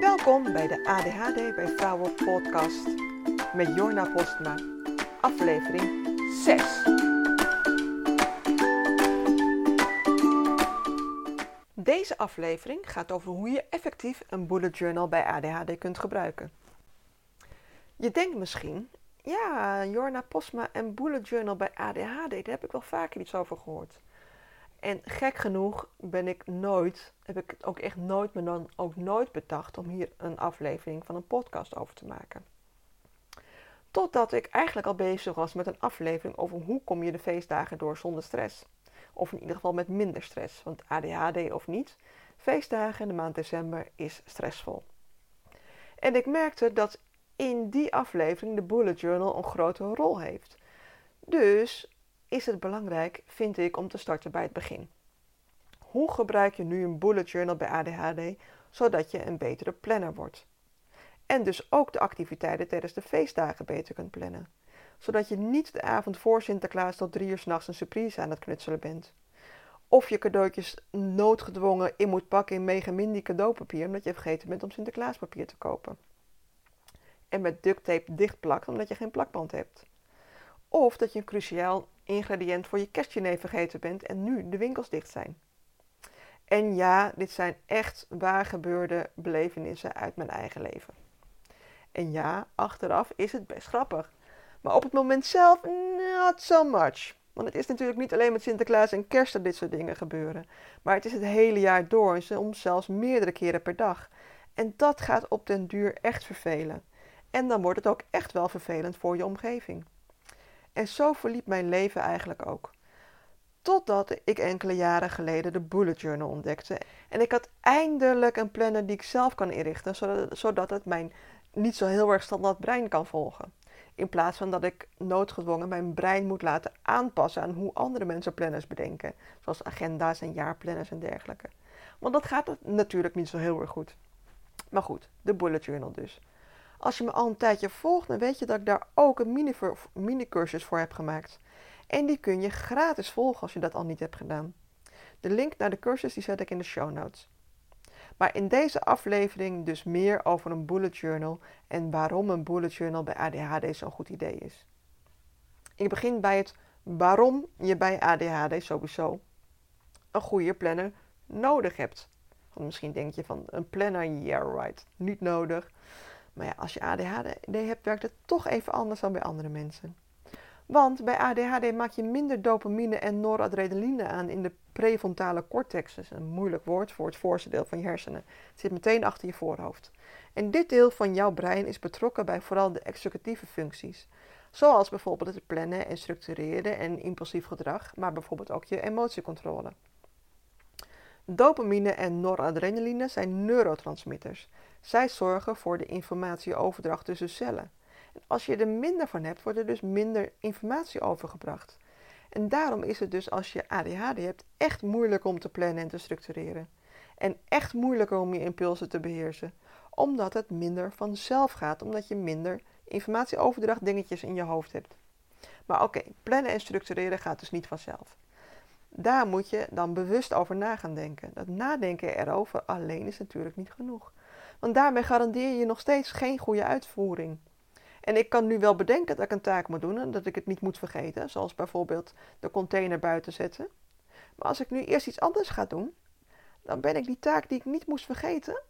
Welkom bij de ADHD bij Vrouwen podcast met Jorna Postma, aflevering 6. Deze aflevering gaat over hoe je effectief een bullet journal bij ADHD kunt gebruiken. Je denkt misschien, ja, Jorna Postma en bullet journal bij ADHD, daar heb ik wel vaker iets over gehoord. En gek genoeg ben ik nooit, heb ik ook echt nooit, me dan ook nooit bedacht om hier een aflevering van een podcast over te maken. Totdat ik eigenlijk al bezig was met een aflevering over hoe kom je de feestdagen door zonder stress. Of in ieder geval met minder stress. Want ADHD of niet, feestdagen in de maand december is stressvol. En ik merkte dat in die aflevering de bullet journal een grote rol heeft. Dus is het belangrijk, vind ik, om te starten bij het begin. Hoe gebruik je nu een bullet journal bij ADHD zodat je een betere planner wordt? En dus ook de activiteiten tijdens de feestdagen beter kunt plannen. Zodat je niet de avond voor Sinterklaas tot drie uur s'nachts een surprise aan het knutselen bent. Of je cadeautjes noodgedwongen in moet pakken in mega mini cadeaupapier omdat je vergeten bent om Sinterklaaspapier te kopen. En met duct tape dichtplakt omdat je geen plakband hebt. Of dat je een cruciaal ingrediënt voor je kerstdiner vergeten bent en nu de winkels dicht zijn. En ja, dit zijn echt waar gebeurde belevenissen uit mijn eigen leven. En ja, achteraf is het best grappig. Maar op het moment zelf, not so much. Want het is natuurlijk niet alleen met Sinterklaas en kerst dat dit soort dingen gebeuren. Maar het is het hele jaar door soms zelfs meerdere keren per dag. En dat gaat op den duur echt vervelen. En dan wordt het ook echt wel vervelend voor je omgeving. En zo verliep mijn leven eigenlijk ook. Totdat ik enkele jaren geleden de bullet journal ontdekte. En ik had eindelijk een planner die ik zelf kan inrichten, zodat het mijn niet zo heel erg standaard brein kan volgen. In plaats van dat ik noodgedwongen mijn brein moet laten aanpassen aan hoe andere mensen planners bedenken. Zoals agenda's en jaarplanners en dergelijke. Want dat gaat natuurlijk niet zo heel erg goed. Maar goed, de bullet journal dus. Als je me al een tijdje volgt, dan weet je dat ik daar ook een mini-cursus voor heb gemaakt. En die kun je gratis volgen als je dat al niet hebt gedaan. De link naar de cursus die zet ik in de show notes. Maar in deze aflevering dus meer over een bullet journal en waarom een bullet journal bij ADHD zo'n goed idee is. Ik begin bij het waarom je bij ADHD sowieso een goede planner nodig hebt. Want misschien denk je van een planner, yeah right, niet nodig. Maar ja, als je ADHD hebt, werkt het toch even anders dan bij andere mensen. Want bij ADHD maak je minder dopamine en noradrenaline aan in de prefrontale cortex. Is een moeilijk woord voor het voorste deel van je hersenen. Het zit meteen achter je voorhoofd. En dit deel van jouw brein is betrokken bij vooral de executieve functies. Zoals bijvoorbeeld het plannen en structureren en impulsief gedrag, maar bijvoorbeeld ook je emotiecontrole. Dopamine en noradrenaline zijn neurotransmitters. Zij zorgen voor de informatieoverdracht tussen cellen. En als je er minder van hebt, wordt er dus minder informatie overgebracht. En daarom is het dus als je ADHD hebt echt moeilijk om te plannen en te structureren. En echt moeilijker om je impulsen te beheersen. Omdat het minder vanzelf gaat, omdat je minder informatieoverdracht dingetjes in je hoofd hebt. Maar oké, plannen en structureren gaat dus niet vanzelf. Daar moet je dan bewust over na gaan denken. Dat nadenken erover alleen is natuurlijk niet genoeg. Want daarmee garandeer je nog steeds geen goede uitvoering. En ik kan nu wel bedenken dat ik een taak moet doen en dat ik het niet moet vergeten, zoals bijvoorbeeld de container buiten zetten. Maar als ik nu eerst iets anders ga doen, dan ben ik die taak die ik niet moest vergeten,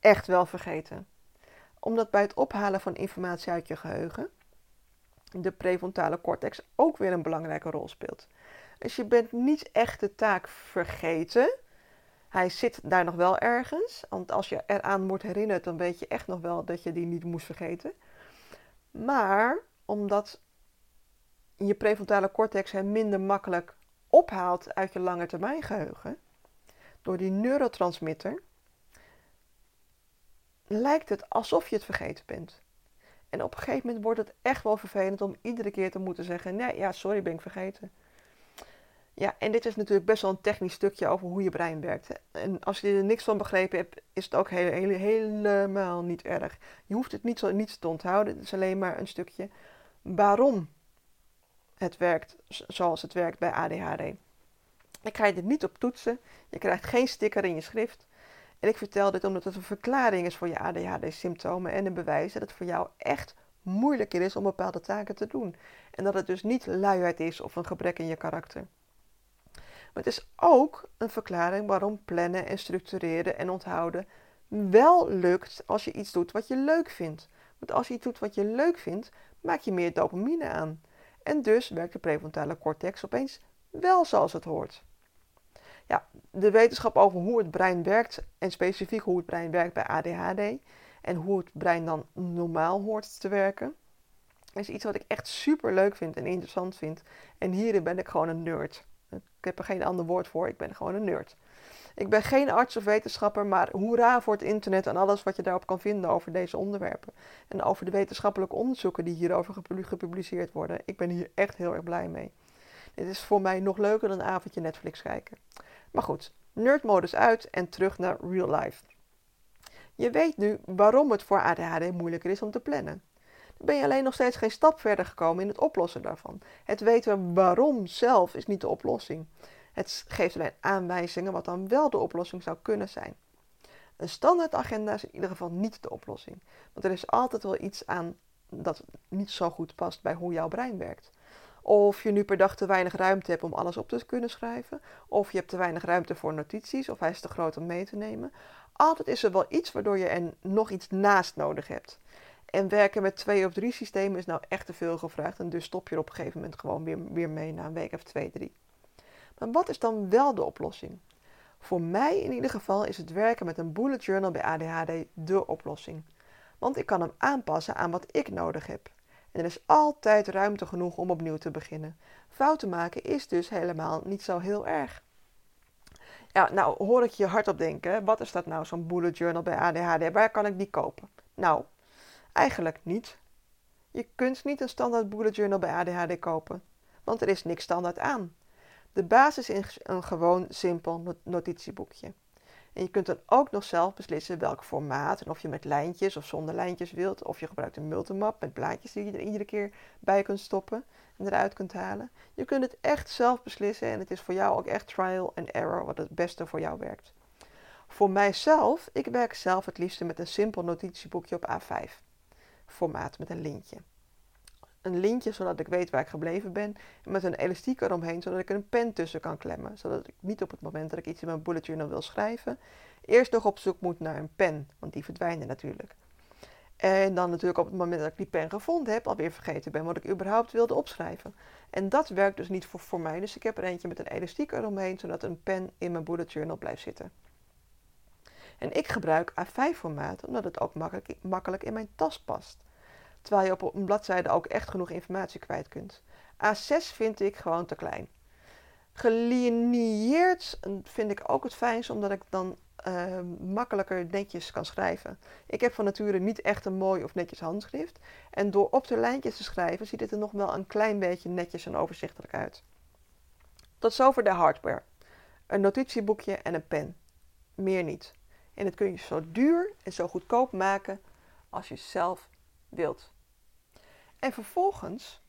echt wel vergeten. Omdat bij het ophalen van informatie uit je geheugen de prefrontale cortex ook weer een belangrijke rol speelt. Dus je bent niet echt de taak vergeten, hij zit daar nog wel ergens. Want als je eraan wordt herinnerd, dan weet je echt nog wel dat je die niet moest vergeten. Maar omdat je prefrontale cortex hem minder makkelijk ophaalt uit je lange termijn geheugen, door die neurotransmitter, lijkt het alsof je het vergeten bent. En op een gegeven moment wordt het echt wel vervelend om iedere keer te moeten zeggen: Nee, ja, sorry, ben ik vergeten. Ja, en dit is natuurlijk best wel een technisch stukje over hoe je brein werkt. En als je er niks van begrepen hebt, is het ook helemaal niet erg. Je hoeft het niet zo niets te onthouden. Het is alleen maar een stukje waarom het werkt zoals het werkt bij ADHD. Ik ga je er niet op toetsen. Je krijgt geen sticker in je schrift. En ik vertel dit omdat het een verklaring is voor je ADHD-symptomen en een bewijs dat het voor jou echt moeilijker is om bepaalde taken te doen. En dat het dus niet luiheid is of een gebrek in je karakter. Maar het is ook een verklaring waarom plannen en structureren en onthouden wel lukt als je iets doet wat je leuk vindt. Want als je iets doet wat je leuk vindt, maak je meer dopamine aan. En dus werkt de prefrontale cortex opeens wel zoals het hoort. Ja, de wetenschap over hoe het brein werkt en specifiek hoe het brein werkt bij ADHD en hoe het brein dan normaal hoort te werken, is iets wat ik echt super leuk vind en interessant vind. En hierin ben ik gewoon een nerd. Ik heb er geen ander woord voor, ik ben gewoon een nerd. Ik ben geen arts of wetenschapper, maar hoera voor het internet en alles wat je daarop kan vinden over deze onderwerpen. En over de wetenschappelijke onderzoeken die hierover gepubliceerd worden. Ik ben hier echt heel erg blij mee. Dit is voor mij nog leuker dan een avondje Netflix kijken. Maar goed, nerdmodus uit en terug naar real life. Je weet nu waarom het voor ADHD moeilijker is om te plannen. Ben je alleen nog steeds geen stap verder gekomen in het oplossen daarvan. Het weten waarom zelf is niet de oplossing. Het geeft alleen aanwijzingen wat dan wel de oplossing zou kunnen zijn. Een standaardagenda is in ieder geval niet de oplossing. Want er is altijd wel iets aan dat niet zo goed past bij hoe jouw brein werkt. Of je nu per dag te weinig ruimte hebt om alles op te kunnen schrijven. Of je hebt te weinig ruimte voor notities. Of hij is te groot om mee te nemen. Altijd is er wel iets waardoor je er nog iets naast nodig hebt. En werken met twee of drie systemen is nou echt te veel gevraagd. En dus stop je er op een gegeven moment gewoon weer, weer mee na een week of twee, drie. Maar wat is dan wel de oplossing? Voor mij in ieder geval is het werken met een bullet journal bij ADHD de oplossing. Want ik kan hem aanpassen aan wat ik nodig heb. En er is altijd ruimte genoeg om opnieuw te beginnen. Fouten maken is dus helemaal niet zo heel erg. Ja, nou hoor ik je hardop denken. Wat is dat nou, zo'n bullet journal bij ADHD? Waar kan ik die kopen? Nou, eigenlijk niet. Je kunt niet een standaard bullet journal bij ADHD kopen. Want er is niks standaard aan. De basis is een gewoon simpel notitieboekje. En je kunt dan ook nog zelf beslissen welk formaat en of je met lijntjes of zonder lijntjes wilt. Of je gebruikt een multimap met blaadjes die je er iedere keer bij kunt stoppen en eruit kunt halen. Je kunt het echt zelf beslissen en het is voor jou ook echt trial and error wat het beste voor jou werkt. Voor mijzelf, ik werk zelf het liefste met een simpel notitieboekje op A5 formaat met een lintje een lintje zodat ik weet waar ik gebleven ben. En met een elastiek eromheen zodat ik een pen tussen kan klemmen. Zodat ik niet op het moment dat ik iets in mijn bullet journal wil schrijven, eerst nog op zoek moet naar een pen. Want die verdwijnen natuurlijk. En dan natuurlijk op het moment dat ik die pen gevonden heb, alweer vergeten ben wat ik überhaupt wilde opschrijven. En dat werkt dus niet voor, voor mij. Dus ik heb er eentje met een elastiek eromheen, zodat een pen in mijn bullet journal blijft zitten. En ik gebruik A5 formaat, omdat het ook makkelijk, makkelijk in mijn tas past. Terwijl je op een bladzijde ook echt genoeg informatie kwijt kunt. A6 vind ik gewoon te klein. Gelinieerd vind ik ook het fijnst, omdat ik dan uh, makkelijker netjes kan schrijven. Ik heb van nature niet echt een mooi of netjes handschrift. En door op de lijntjes te schrijven ziet het er nog wel een klein beetje netjes en overzichtelijk uit. Tot zover de hardware. Een notitieboekje en een pen. Meer niet. En dat kun je zo duur en zo goedkoop maken als je zelf wilt. En vervolgens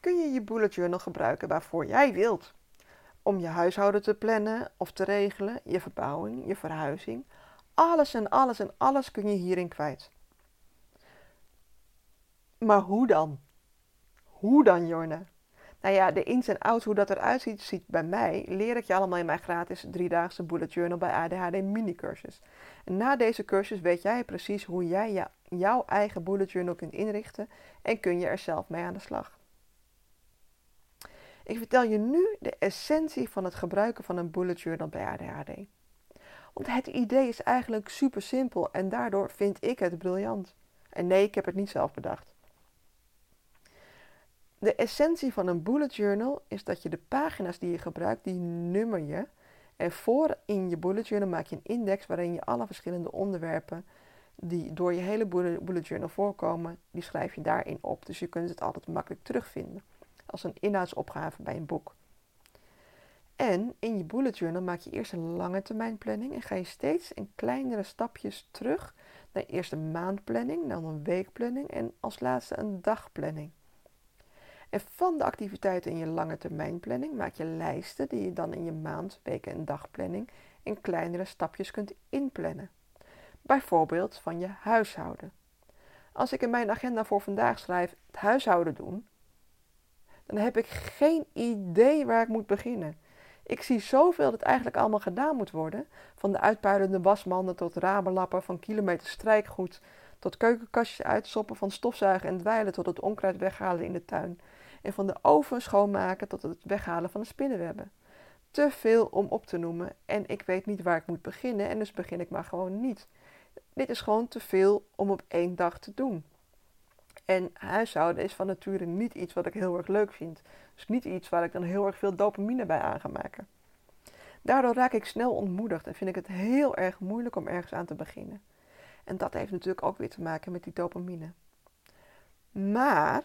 kun je je bullet journal gebruiken waarvoor jij wilt. Om je huishouden te plannen of te regelen, je verbouwing, je verhuizing. Alles en alles en alles kun je hierin kwijt. Maar hoe dan? Hoe dan, Jorne? Nou ja, de ins en outs, hoe dat eruit ziet, ziet bij mij, leer ik je allemaal in mijn gratis driedaagse bullet journal bij ADHD mini-cursus. Na deze cursus weet jij precies hoe jij jouw eigen bullet journal kunt inrichten en kun je er zelf mee aan de slag. Ik vertel je nu de essentie van het gebruiken van een bullet journal bij ADHD. Want het idee is eigenlijk super simpel en daardoor vind ik het briljant. En nee, ik heb het niet zelf bedacht. De essentie van een bullet journal is dat je de pagina's die je gebruikt, die nummer je. En voor in je bullet journal maak je een index waarin je alle verschillende onderwerpen die door je hele bullet journal voorkomen, die schrijf je daarin op. Dus je kunt het altijd makkelijk terugvinden. Als een inhoudsopgave bij een boek. En in je bullet journal maak je eerst een lange termijn planning en ga je steeds in kleinere stapjes terug naar eerst een maandplanning, dan een weekplanning en als laatste een dagplanning. En van de activiteiten in je lange termijn planning maak je lijsten die je dan in je maand, weken en dagplanning in kleinere stapjes kunt inplannen. Bijvoorbeeld van je huishouden. Als ik in mijn agenda voor vandaag schrijf het huishouden doen, dan heb ik geen idee waar ik moet beginnen. Ik zie zoveel dat eigenlijk allemaal gedaan moet worden. Van de uitpuilende wasmanden tot ramenlappen, van kilometer strijkgoed tot keukenkastjes uitsoppen, van stofzuigen en dweilen tot het onkruid weghalen in de tuin. En van de oven schoonmaken tot het weghalen van de spinnenwebben. Te veel om op te noemen en ik weet niet waar ik moet beginnen en dus begin ik maar gewoon niet. Dit is gewoon te veel om op één dag te doen. En huishouden is van nature niet iets wat ik heel erg leuk vind. Dus niet iets waar ik dan heel erg veel dopamine bij aan ga maken. Daardoor raak ik snel ontmoedigd en vind ik het heel erg moeilijk om ergens aan te beginnen. En dat heeft natuurlijk ook weer te maken met die dopamine. Maar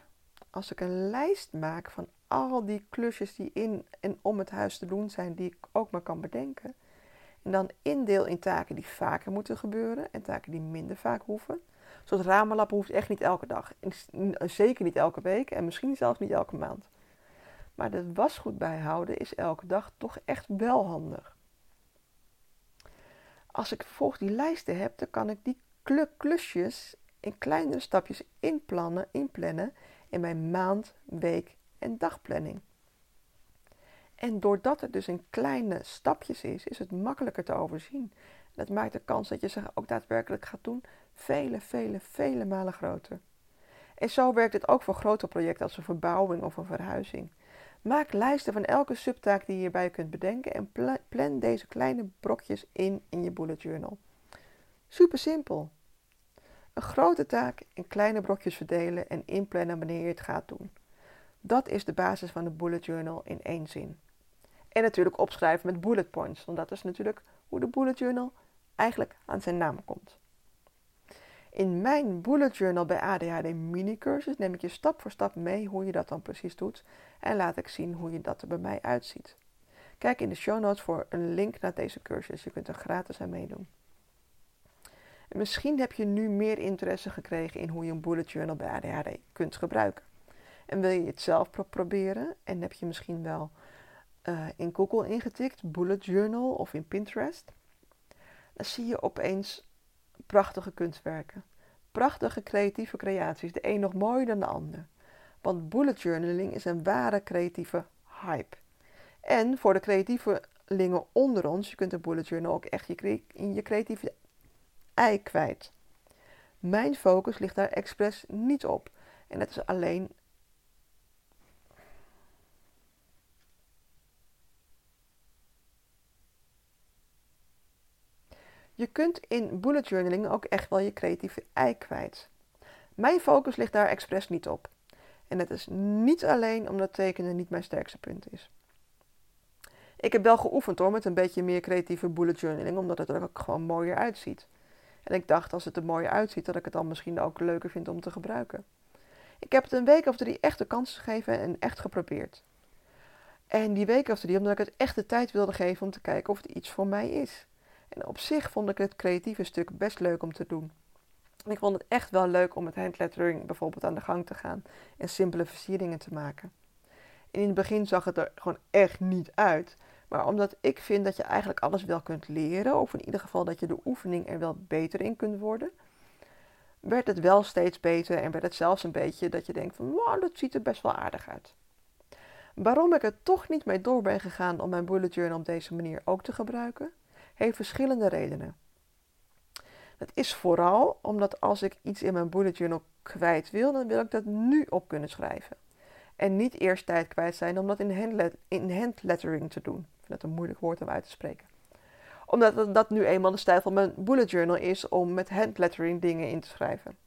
als ik een lijst maak van al die klusjes die in en om het huis te doen zijn, die ik ook maar kan bedenken. En dan indeel in taken die vaker moeten gebeuren en taken die minder vaak hoeven. Zoals ramenlappen hoeft echt niet elke dag. Zeker niet elke week en misschien zelfs niet elke maand. Maar het wasgoed bijhouden is elke dag toch echt wel handig. Als ik vervolgens die lijsten heb, dan kan ik die klusjes in kleinere stapjes inplannen, inplannen in mijn maand, week en dagplanning. En doordat het dus in kleine stapjes is, is het makkelijker te overzien. Dat maakt de kans dat je ze ook daadwerkelijk gaat doen vele, vele, vele malen groter. En zo werkt het ook voor grote projecten als een verbouwing of een verhuizing. Maak lijsten van elke subtaak die je hierbij kunt bedenken en plan deze kleine brokjes in in je bullet journal. Super simpel. Een grote taak in kleine brokjes verdelen en inplannen wanneer je het gaat doen. Dat is de basis van de bullet journal in één zin. En natuurlijk opschrijven met bullet points, want dat is natuurlijk hoe de bullet journal eigenlijk aan zijn naam komt. In mijn bullet journal bij ADHD mini cursus neem ik je stap voor stap mee hoe je dat dan precies doet en laat ik zien hoe je dat er bij mij uitziet. Kijk in de show notes voor een link naar deze cursus. Je kunt er gratis aan meedoen. En misschien heb je nu meer interesse gekregen in hoe je een bullet journal bij ADHD kunt gebruiken. En wil je het zelf proberen en heb je misschien wel uh, in Google ingetikt, bullet journal of in Pinterest, dan zie je opeens prachtige kunstwerken. Prachtige creatieve creaties, de een nog mooier dan de ander. Want bullet journaling is een ware creatieve hype. En voor de creatievelingen onder ons, je kunt een bullet journal ook echt in je creatieve ei kwijt. Mijn focus ligt daar expres niet op. En dat is alleen Je kunt in bullet journaling ook echt wel je creatieve ei kwijt. Mijn focus ligt daar expres niet op. En het is niet alleen omdat tekenen niet mijn sterkste punt is. Ik heb wel geoefend hoor met een beetje meer creatieve bullet journaling, omdat het er ook gewoon mooier uitziet. En ik dacht als het er mooier uitziet, dat ik het dan misschien ook leuker vind om te gebruiken. Ik heb het een week of drie echt de kans gegeven en echt geprobeerd. En die week of drie omdat ik het echt de tijd wilde geven om te kijken of het iets voor mij is. En op zich vond ik het creatieve stuk best leuk om te doen. ik vond het echt wel leuk om met handlettering bijvoorbeeld aan de gang te gaan en simpele versieringen te maken. in het begin zag het er gewoon echt niet uit. Maar omdat ik vind dat je eigenlijk alles wel kunt leren, of in ieder geval dat je de oefening er wel beter in kunt worden, werd het wel steeds beter en werd het zelfs een beetje dat je denkt van, wow, dat ziet er best wel aardig uit. Waarom ik er toch niet mee door ben gegaan om mijn bullet journal op deze manier ook te gebruiken, heeft verschillende redenen. Dat is vooral omdat als ik iets in mijn bullet journal kwijt wil, dan wil ik dat nu op kunnen schrijven. En niet eerst tijd kwijt zijn om dat in, in handlettering te doen. Dat een moeilijk woord om uit te spreken. Omdat dat nu eenmaal de stijl van mijn bullet journal is om met handlettering dingen in te schrijven.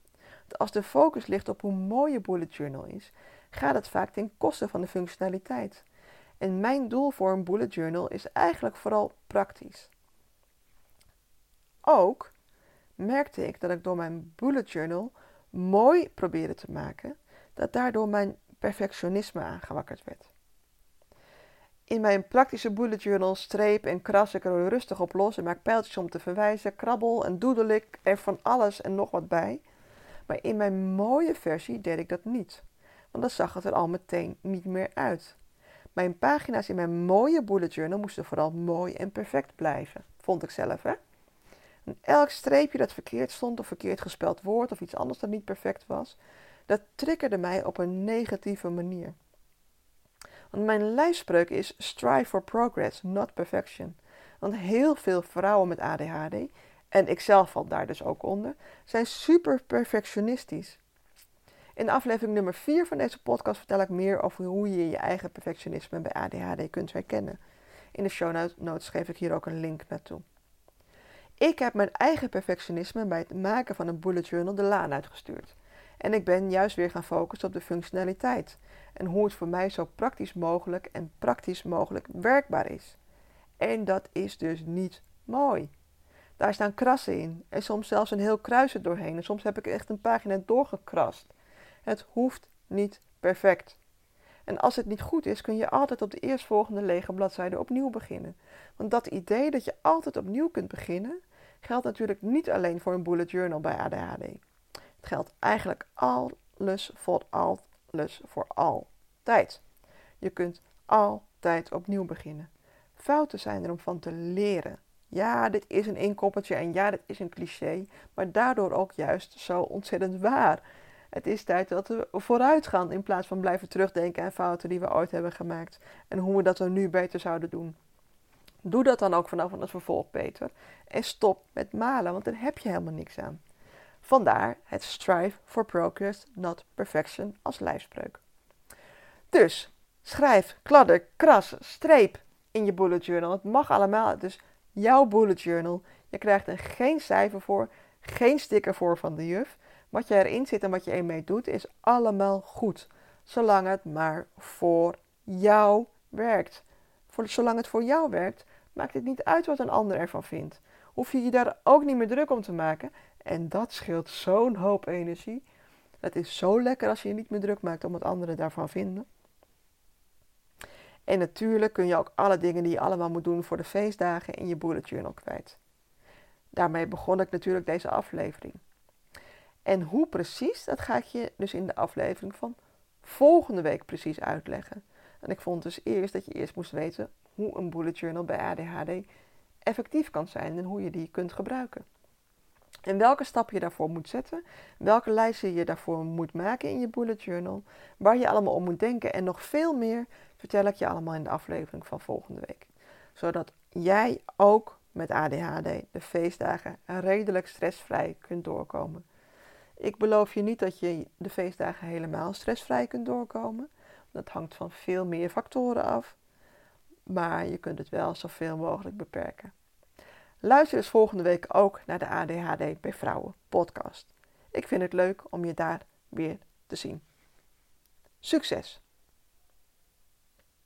als de focus ligt op hoe mooi je bullet journal is, gaat het vaak ten koste van de functionaliteit. En mijn doel voor een bullet journal is eigenlijk vooral praktisch. Ook merkte ik dat ik door mijn bullet journal mooi probeerde te maken, dat daardoor mijn perfectionisme aangewakkerd werd. In mijn praktische bullet journal streep en kras ik er rustig op los en maak pijltjes om te verwijzen, krabbel en doedel ik er van alles en nog wat bij. Maar in mijn mooie versie deed ik dat niet, want dan zag het er al meteen niet meer uit. Mijn pagina's in mijn mooie bullet journal moesten vooral mooi en perfect blijven, vond ik zelf hè. En elk streepje dat verkeerd stond of verkeerd gespeld woord of iets anders dat niet perfect was, dat triggerde mij op een negatieve manier. Mijn lijfspreuk is strive for progress, not perfection. Want heel veel vrouwen met ADHD, en ik zelf val daar dus ook onder, zijn super perfectionistisch. In aflevering nummer 4 van deze podcast vertel ik meer over hoe je je eigen perfectionisme bij ADHD kunt herkennen. In de show notes geef ik hier ook een link naartoe. Ik heb mijn eigen perfectionisme bij het maken van een bullet journal de laan uitgestuurd. En ik ben juist weer gaan focussen op de functionaliteit en hoe het voor mij zo praktisch mogelijk en praktisch mogelijk werkbaar is. En dat is dus niet mooi. Daar staan krassen in en soms zelfs een heel kruis doorheen. En soms heb ik echt een pagina doorgekrast. Het hoeft niet perfect. En als het niet goed is, kun je altijd op de eerstvolgende lege bladzijde opnieuw beginnen. Want dat idee dat je altijd opnieuw kunt beginnen, geldt natuurlijk niet alleen voor een bullet journal bij ADHD. Het geldt eigenlijk alles voor alles voor altijd. Je kunt altijd opnieuw beginnen. Fouten zijn er om van te leren. Ja, dit is een inkoppertje en ja, dit is een cliché, maar daardoor ook juist zo ontzettend waar. Het is tijd dat we vooruit gaan in plaats van blijven terugdenken aan fouten die we ooit hebben gemaakt en hoe we dat dan nu beter zouden doen. Doe dat dan ook vanaf het vervolg beter en stop met malen, want daar heb je helemaal niks aan. Vandaar het strive for progress, not perfection als lijfspreuk. Dus schrijf, kladder, kras, streep in je bullet journal. Het mag allemaal. Is jouw bullet journal. Je krijgt er geen cijfer voor, geen sticker voor van de juf. Wat je erin zit en wat je ermee doet, is allemaal goed. Zolang het maar voor jou werkt. Voor, zolang het voor jou werkt, maakt het niet uit wat een ander ervan vindt. Hoef je je daar ook niet meer druk om te maken. En dat scheelt zo'n hoop energie. Het is zo lekker als je je niet meer druk maakt om wat anderen daarvan vinden. En natuurlijk kun je ook alle dingen die je allemaal moet doen voor de feestdagen in je bullet journal kwijt. Daarmee begon ik natuurlijk deze aflevering. En hoe precies, dat ga ik je dus in de aflevering van volgende week precies uitleggen. En ik vond dus eerst dat je eerst moest weten hoe een bullet journal bij ADHD effectief kan zijn en hoe je die kunt gebruiken. En welke stap je daarvoor moet zetten, welke lijsten je daarvoor moet maken in je bullet journal, waar je allemaal om moet denken en nog veel meer vertel ik je allemaal in de aflevering van volgende week. Zodat jij ook met ADHD de feestdagen redelijk stressvrij kunt doorkomen. Ik beloof je niet dat je de feestdagen helemaal stressvrij kunt doorkomen. Dat hangt van veel meer factoren af. Maar je kunt het wel zoveel mogelijk beperken. Luister dus volgende week ook naar de ADHD bij Vrouwen podcast. Ik vind het leuk om je daar weer te zien. Succes!